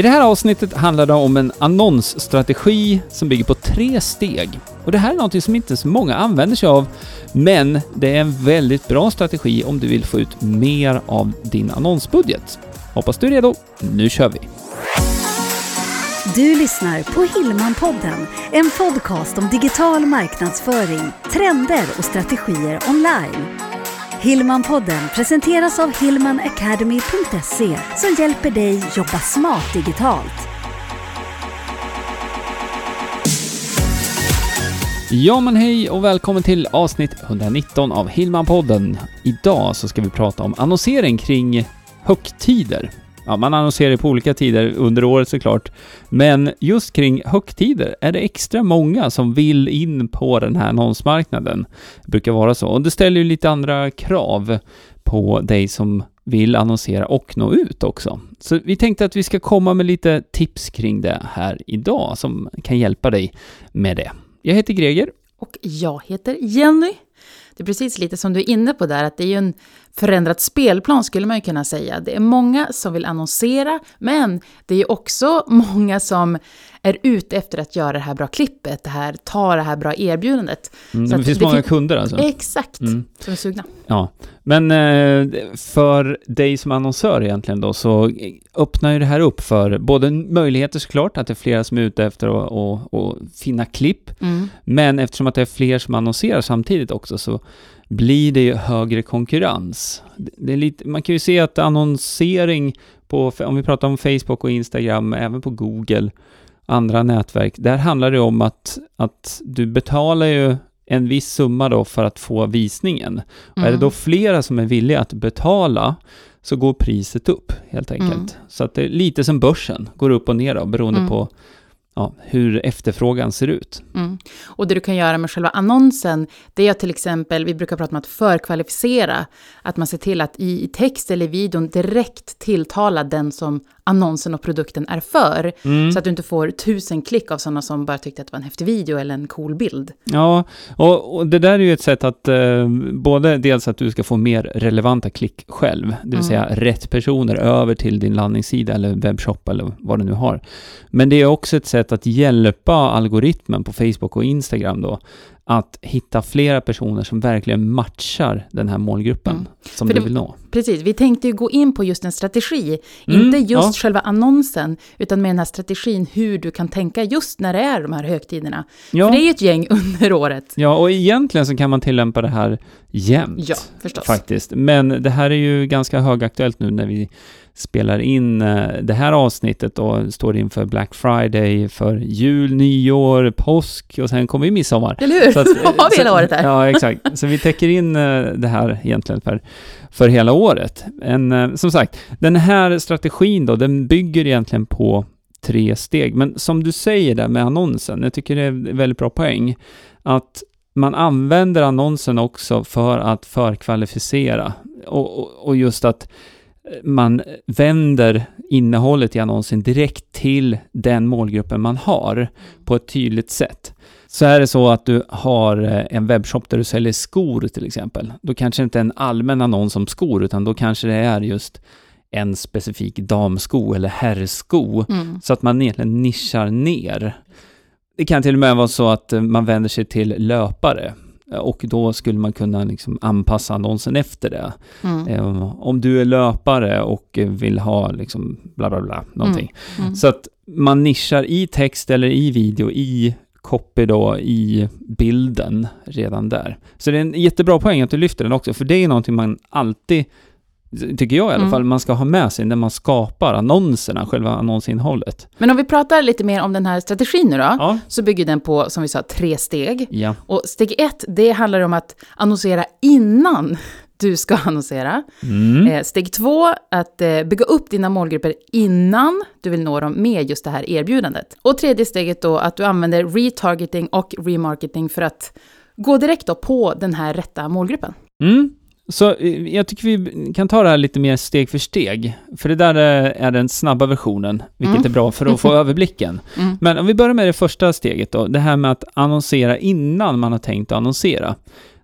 I det här avsnittet handlar det om en annonsstrategi som bygger på tre steg. Och det här är något som inte så många använder sig av, men det är en väldigt bra strategi om du vill få ut mer av din annonsbudget. Hoppas du är redo. Nu kör vi! Du lyssnar på Hillmanpodden, en podcast om digital marknadsföring, trender och strategier online. Hillmanpodden presenteras av hillmanacademy.se som hjälper dig jobba smart digitalt. Ja men hej och välkommen till avsnitt 119 av Hillmanpodden. Idag så ska vi prata om annonsering kring högtider. Ja, man annonserar på olika tider under året såklart, men just kring högtider är det extra många som vill in på den här annonsmarknaden. Det brukar vara så, och det ställer ju lite andra krav på dig som vill annonsera och nå ut också. Så vi tänkte att vi ska komma med lite tips kring det här idag som kan hjälpa dig med det. Jag heter Greger. Och jag heter Jenny. Det är precis lite som du är inne på där, att det är ju en förändrad spelplan skulle man ju kunna säga. Det är många som vill annonsera, men det är också många som är ute efter att göra det här bra klippet, det här, ta det här bra erbjudandet. Mm, Så det finns det många fin- kunder alltså? Exakt, Mm. som är sugna. Ja, men eh, för dig som annonsör egentligen då så öppnar ju det här upp för både möjligheter såklart, att det är flera som är ute efter att att- att finna klipp, Mm. men eftersom att det är fler som annonserar samtidigt också så blir det ju högre konkurrens. Det är lite, man kan ju se att annonsering på, om vi pratar om Facebook och Instagram, även på Google, andra nätverk, där handlar det om att, att du betalar ju en viss summa då för att få visningen. Och är det Mm. då flera som är villiga att betala så går priset upp helt enkelt. Mm. Så att det är lite som börsen, går upp och ner då, beroende Mm. på ja, hur efterfrågan ser ut. Mm. Och det du kan göra med själva annonsen, det är att till exempel, vi brukar prata om att förkvalificera, att man ser till att i i text eller videon direkt tilltala den som annonsen och produkten är för. Mm. Så att du inte får tusen klick av sådana som bara tyckte att det var en häftig video eller en cool bild. Ja, och, och det där är ju ett sätt att eh, både dels att du ska få mer relevanta klick själv, det vill Mm. säga rätt personer över till din landningssida eller webbshop eller vad du nu har. Men det är också ett sätt att hjälpa algoritmen på Facebook och Instagram då att hitta flera personer som verkligen matchar den här målgruppen Mm. som För du vill nå. Precis, vi tänkte ju gå in på just en strategi, Mm, inte just ja. själva annonsen, utan med den här strategin hur du kan tänka just när det är de här högtiderna. Ja, För det är ju ett gäng under året. ja, och egentligen så kan man tillämpa det här jämt. Ja, förstås. faktiskt. Men det här är ju ganska högaktuellt nu när vi spelar in eh, det här avsnittet och står inför Black Friday, för jul, nyår, påsk och sen kommer ju midsommar. Eller hur? Så att, har vi hela året här. Ja, exakt. Så vi täcker in eh, det här egentligen för, för hela året. En, eh, som sagt, den här strategin då, den bygger egentligen på tre steg. Men som du säger där med annonsen, jag tycker det är väldigt bra poäng, att man använder annonsen också för att förkvalificera och, och, och just att man vänder innehållet i annonsen direkt till den målgruppen man har på ett tydligt sätt. Så är det så att du har eh, en webbshop där du säljer skor till exempel, då kanske det inte är en allmän annons om skor, utan då kanske det är just en specifik damsko eller herrsko, Mm. så att man egentligen nischar ner. Det kan till och med vara så att eh, man vänder sig till löpare, och då skulle man kunna liksom anpassa annonsen efter det. Mm. Eh, Om du är löpare och eh, vill ha liksom bla bla bla, någonting. Mm. Så att man nischar i text eller i video, i copy då, i bilden redan där. Så det är en jättebra poäng att du lyfter den också, för det är någonting man alltid, tycker jag i alla Mm. fall, man ska ha med sig när man skapar annonserna, själva annonsinnehållet. Men om vi pratar lite mer om den här strategin nu då, Ja. så bygger den på, som vi sa, tre steg. Ja. Och steg ett, det handlar om att annonsera innan du ska annonsera. Mm. Eh, steg två, att eh, bygga upp dina målgrupper innan du vill nå dem med just det här erbjudandet. Och tredje steget då, att du använder retargeting och remarketing för att gå direkt då på den här rätta målgruppen. Mm. Så eh, jag tycker vi kan ta det här lite mer steg för steg. För det där är är den snabba versionen, vilket Mm. är bra för att få överblicken. Mm. Men om vi börjar med det första steget då, det här med att annonsera innan man har tänkt att annonsera.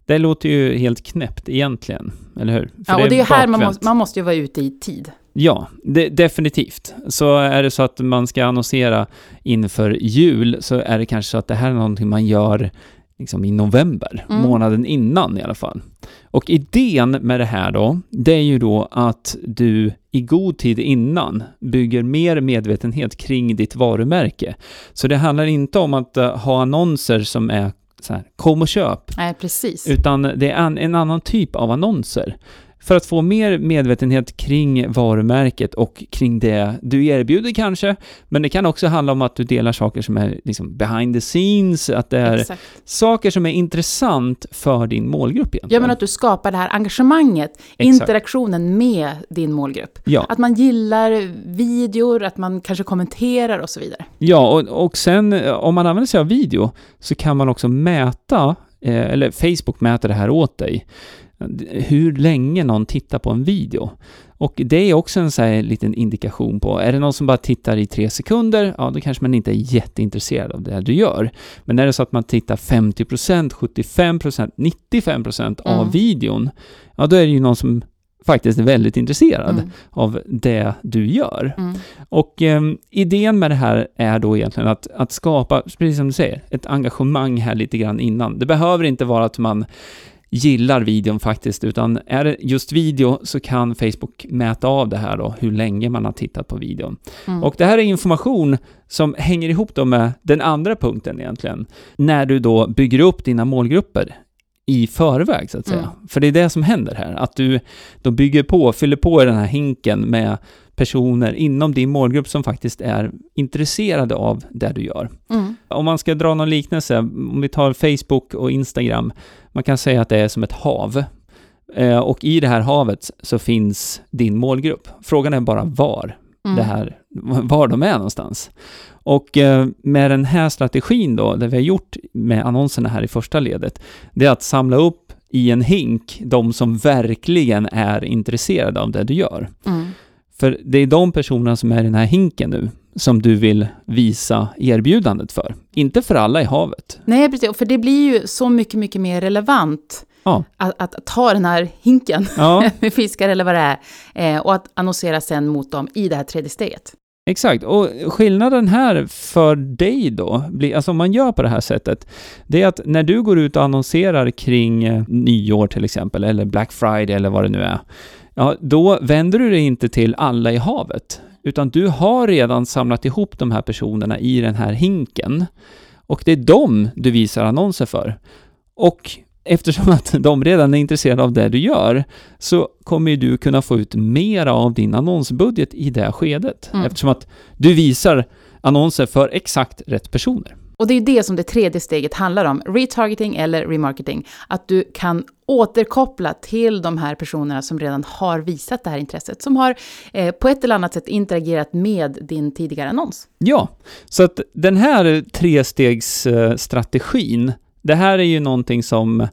Det låter ju helt knäppt egentligen, eller hur? För Ja, och det är ju här man måste, man måste ju vara ute i tid. Ja, de, definitivt. Så är det så att man ska annonsera inför jul så är det kanske så att det här är någonting man gör liksom i november, Mm. månaden innan i alla fall. Och idén med det här då, det är ju då att du i god tid innan bygger mer medvetenhet kring ditt varumärke. Så det handlar inte om att eh, ha annonser som är så här, kom och köp, Nej, precis. utan det är en, en annan typ av annonser. För att få mer medvetenhet kring varumärket och kring det du erbjuder kanske. Men det kan också handla om att du delar saker som är liksom behind the scenes, att det är Exakt. saker som är intressant för din målgrupp egentligen. Ja, men att du skapar det här engagemanget, Exakt. interaktionen med din målgrupp. ja. Att man gillar videor, att man kanske kommenterar och så vidare. Ja, och, och sen eh, om man använder sig av video så kan man också mäta, eh, eller Facebook mäter det här åt dig, hur länge någon tittar på en video. Och det är också en så här liten indikation på, är det någon som bara tittar i tre sekunder, ja då kanske man inte är jätteintresserad av det du gör. Men är det så att man tittar 50%, 75%, 95% av Mm. videon, ja då är det ju någon som faktiskt är väldigt intresserad Mm. av det du gör. Mm. Och ehm, idén med det här är då egentligen att, att skapa, precis som du säger, ett engagemang här lite grann innan. Det behöver inte vara att man gillar videon faktiskt, utan är det just video så kan Facebook mäta av det här då, hur länge man har tittat på videon. Mm. Och det här är information som hänger ihop då med den andra punkten egentligen, när du då bygger upp dina målgrupper i förväg så att säga. Mm. För det är det som händer här, att du då bygger på, fyller på den här hinken med personer inom din målgrupp som faktiskt är intresserade av det du gör. Mm. Om man ska dra någon liknelse, om vi tar Facebook och Instagram, man kan säga att det är som ett hav. Eh, och i det här havet så finns din målgrupp. Frågan är bara var Mm. det här, var de är någonstans. Och eh, med den här strategin då, det vi har gjort med annonserna här i första ledet, det är att samla upp i en hink de som verkligen är intresserade av det du gör. Mm. För det är de personerna som är i den här hinken nu som du vill visa erbjudandet för. Inte för alla i havet. Nej, precis. För det blir ju så mycket, mycket mer relevant Ja. att, att ta den här hinken Ja, med fiskar eller vad det är eh, och att annonsera sen mot dem i det här tredje steget. exakt. Och skillnaden här för dig då, alltså om man gör på det här sättet, det är att när du går ut och annonserar kring eh, nyår till exempel, eller Black Friday eller vad det nu är, ja, då vänder du dig inte till alla i havet, utan du har redan samlat ihop de här personerna i den här hinken. Och det är dem du visar annonser för. Och eftersom att de redan är intresserade av det du gör, så kommer du kunna få ut mer av din annonsbudget i det skedet. Mm. Eftersom att du visar annonser för exakt rätt personer. Och det är det som det tredje steget handlar om, retargeting eller remarketing. Att du kan återkoppla till de här personerna som redan har visat det här intresset, som har eh, på ett eller annat sätt interagerat med din tidigare annons. Ja, så att den här trestegsstrategin, det här är ju någonting som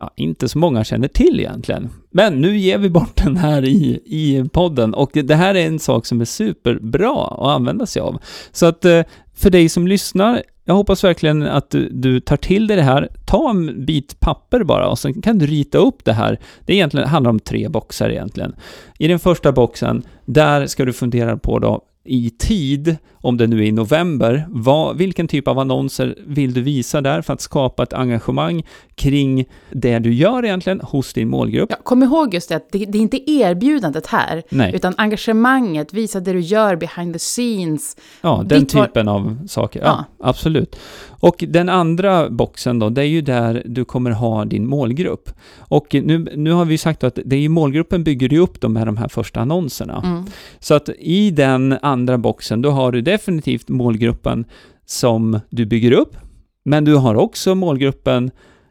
ja, inte så många känner till egentligen. Men nu ger vi bort den här i, i podden och det här är en sak som är superbra att använda sig av. Så att eh, för dig som lyssnar, jag hoppas verkligen att du, du tar till dig det här. Ta en bit papper bara och sen kan du rita upp det här. Det egentligen handlar om tre boxar egentligen. I den första boxen, där ska du fundera på då i tid, om det nu är i november, vad, vilken typ av annonser vill du visa där för att skapa ett engagemang kring det du gör egentligen hos din målgrupp? Ja, kom ihåg just det att det, det är inte erbjudandet här, Nej, utan engagemanget, visa det du gör behind the scenes. ja, den ditt var- typen av saker. Ja, Ja. absolut. Och den andra boxen då, det är ju där du kommer ha din målgrupp. Och nu, nu har vi sagt att det är ju målgruppen bygger ju upp de med de här första annonserna. Mm. Så att i den andra boxen, då har du definitivt målgruppen som du bygger upp, men du har också målgruppen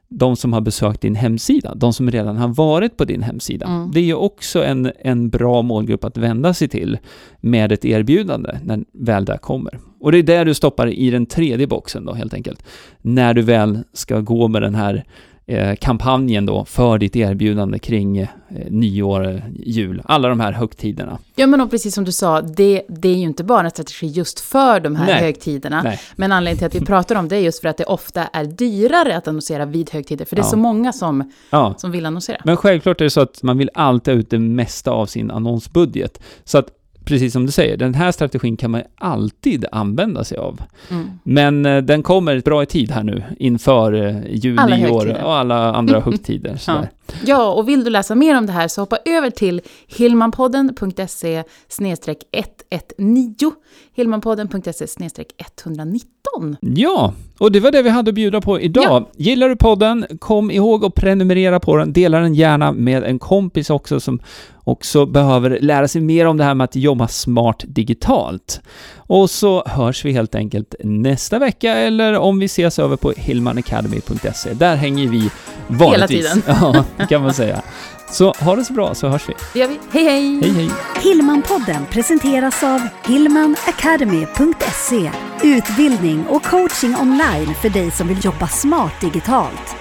de som har besökt din hemsida, de som redan har varit på din hemsida. Mm. Det är ju också en, en bra målgrupp att vända sig till med ett erbjudande när väl det kommer. Och det är där du stoppar i den tredje boxen då helt enkelt. När du väl ska gå med den här kampanjen då för ditt erbjudande kring eh, nyår, jul, alla de här högtiderna. Ja, men och precis som du sa, det, det är ju inte bara en strategi just för de här Nej. högtiderna. Nej. Men anledningen till att vi pratar om det är just för att det ofta är dyrare att annonsera vid högtider. För det är Ja. så många som, Ja, som vill annonsera. men självklart är det så att man vill alltid ha ut det mesta av sin annonsbudget. Så att, precis som du säger, den här strategin kan man alltid använda sig av. Mm. Men eh, den kommer bra i tid här nu inför Alla nyår högtider. och alla andra högtider. sådär. Ja, och vill du läsa mer om det här så hoppa över till hillmanpodden.se 119. Hillmanpodden.se 119. Ja, och det var det vi hade att bjuda på idag. Ja. Gillar du podden, kom ihåg att prenumerera på den. Dela den gärna med en kompis också som också behöver lära sig mer om det här med att jobba smart digitalt. Och så hörs vi helt enkelt nästa vecka eller om vi ses över på hillmanacademy.se. Där hänger vi vanligtvis. tiden. Ja, kan man säga. Så ha det så bra så hörs vi. Det gör vi. Hej, hej! Hej hej! Hillmanpodden presenteras av hillmanacademy.se Utbildning och coaching online för dig som vill jobba smart digitalt.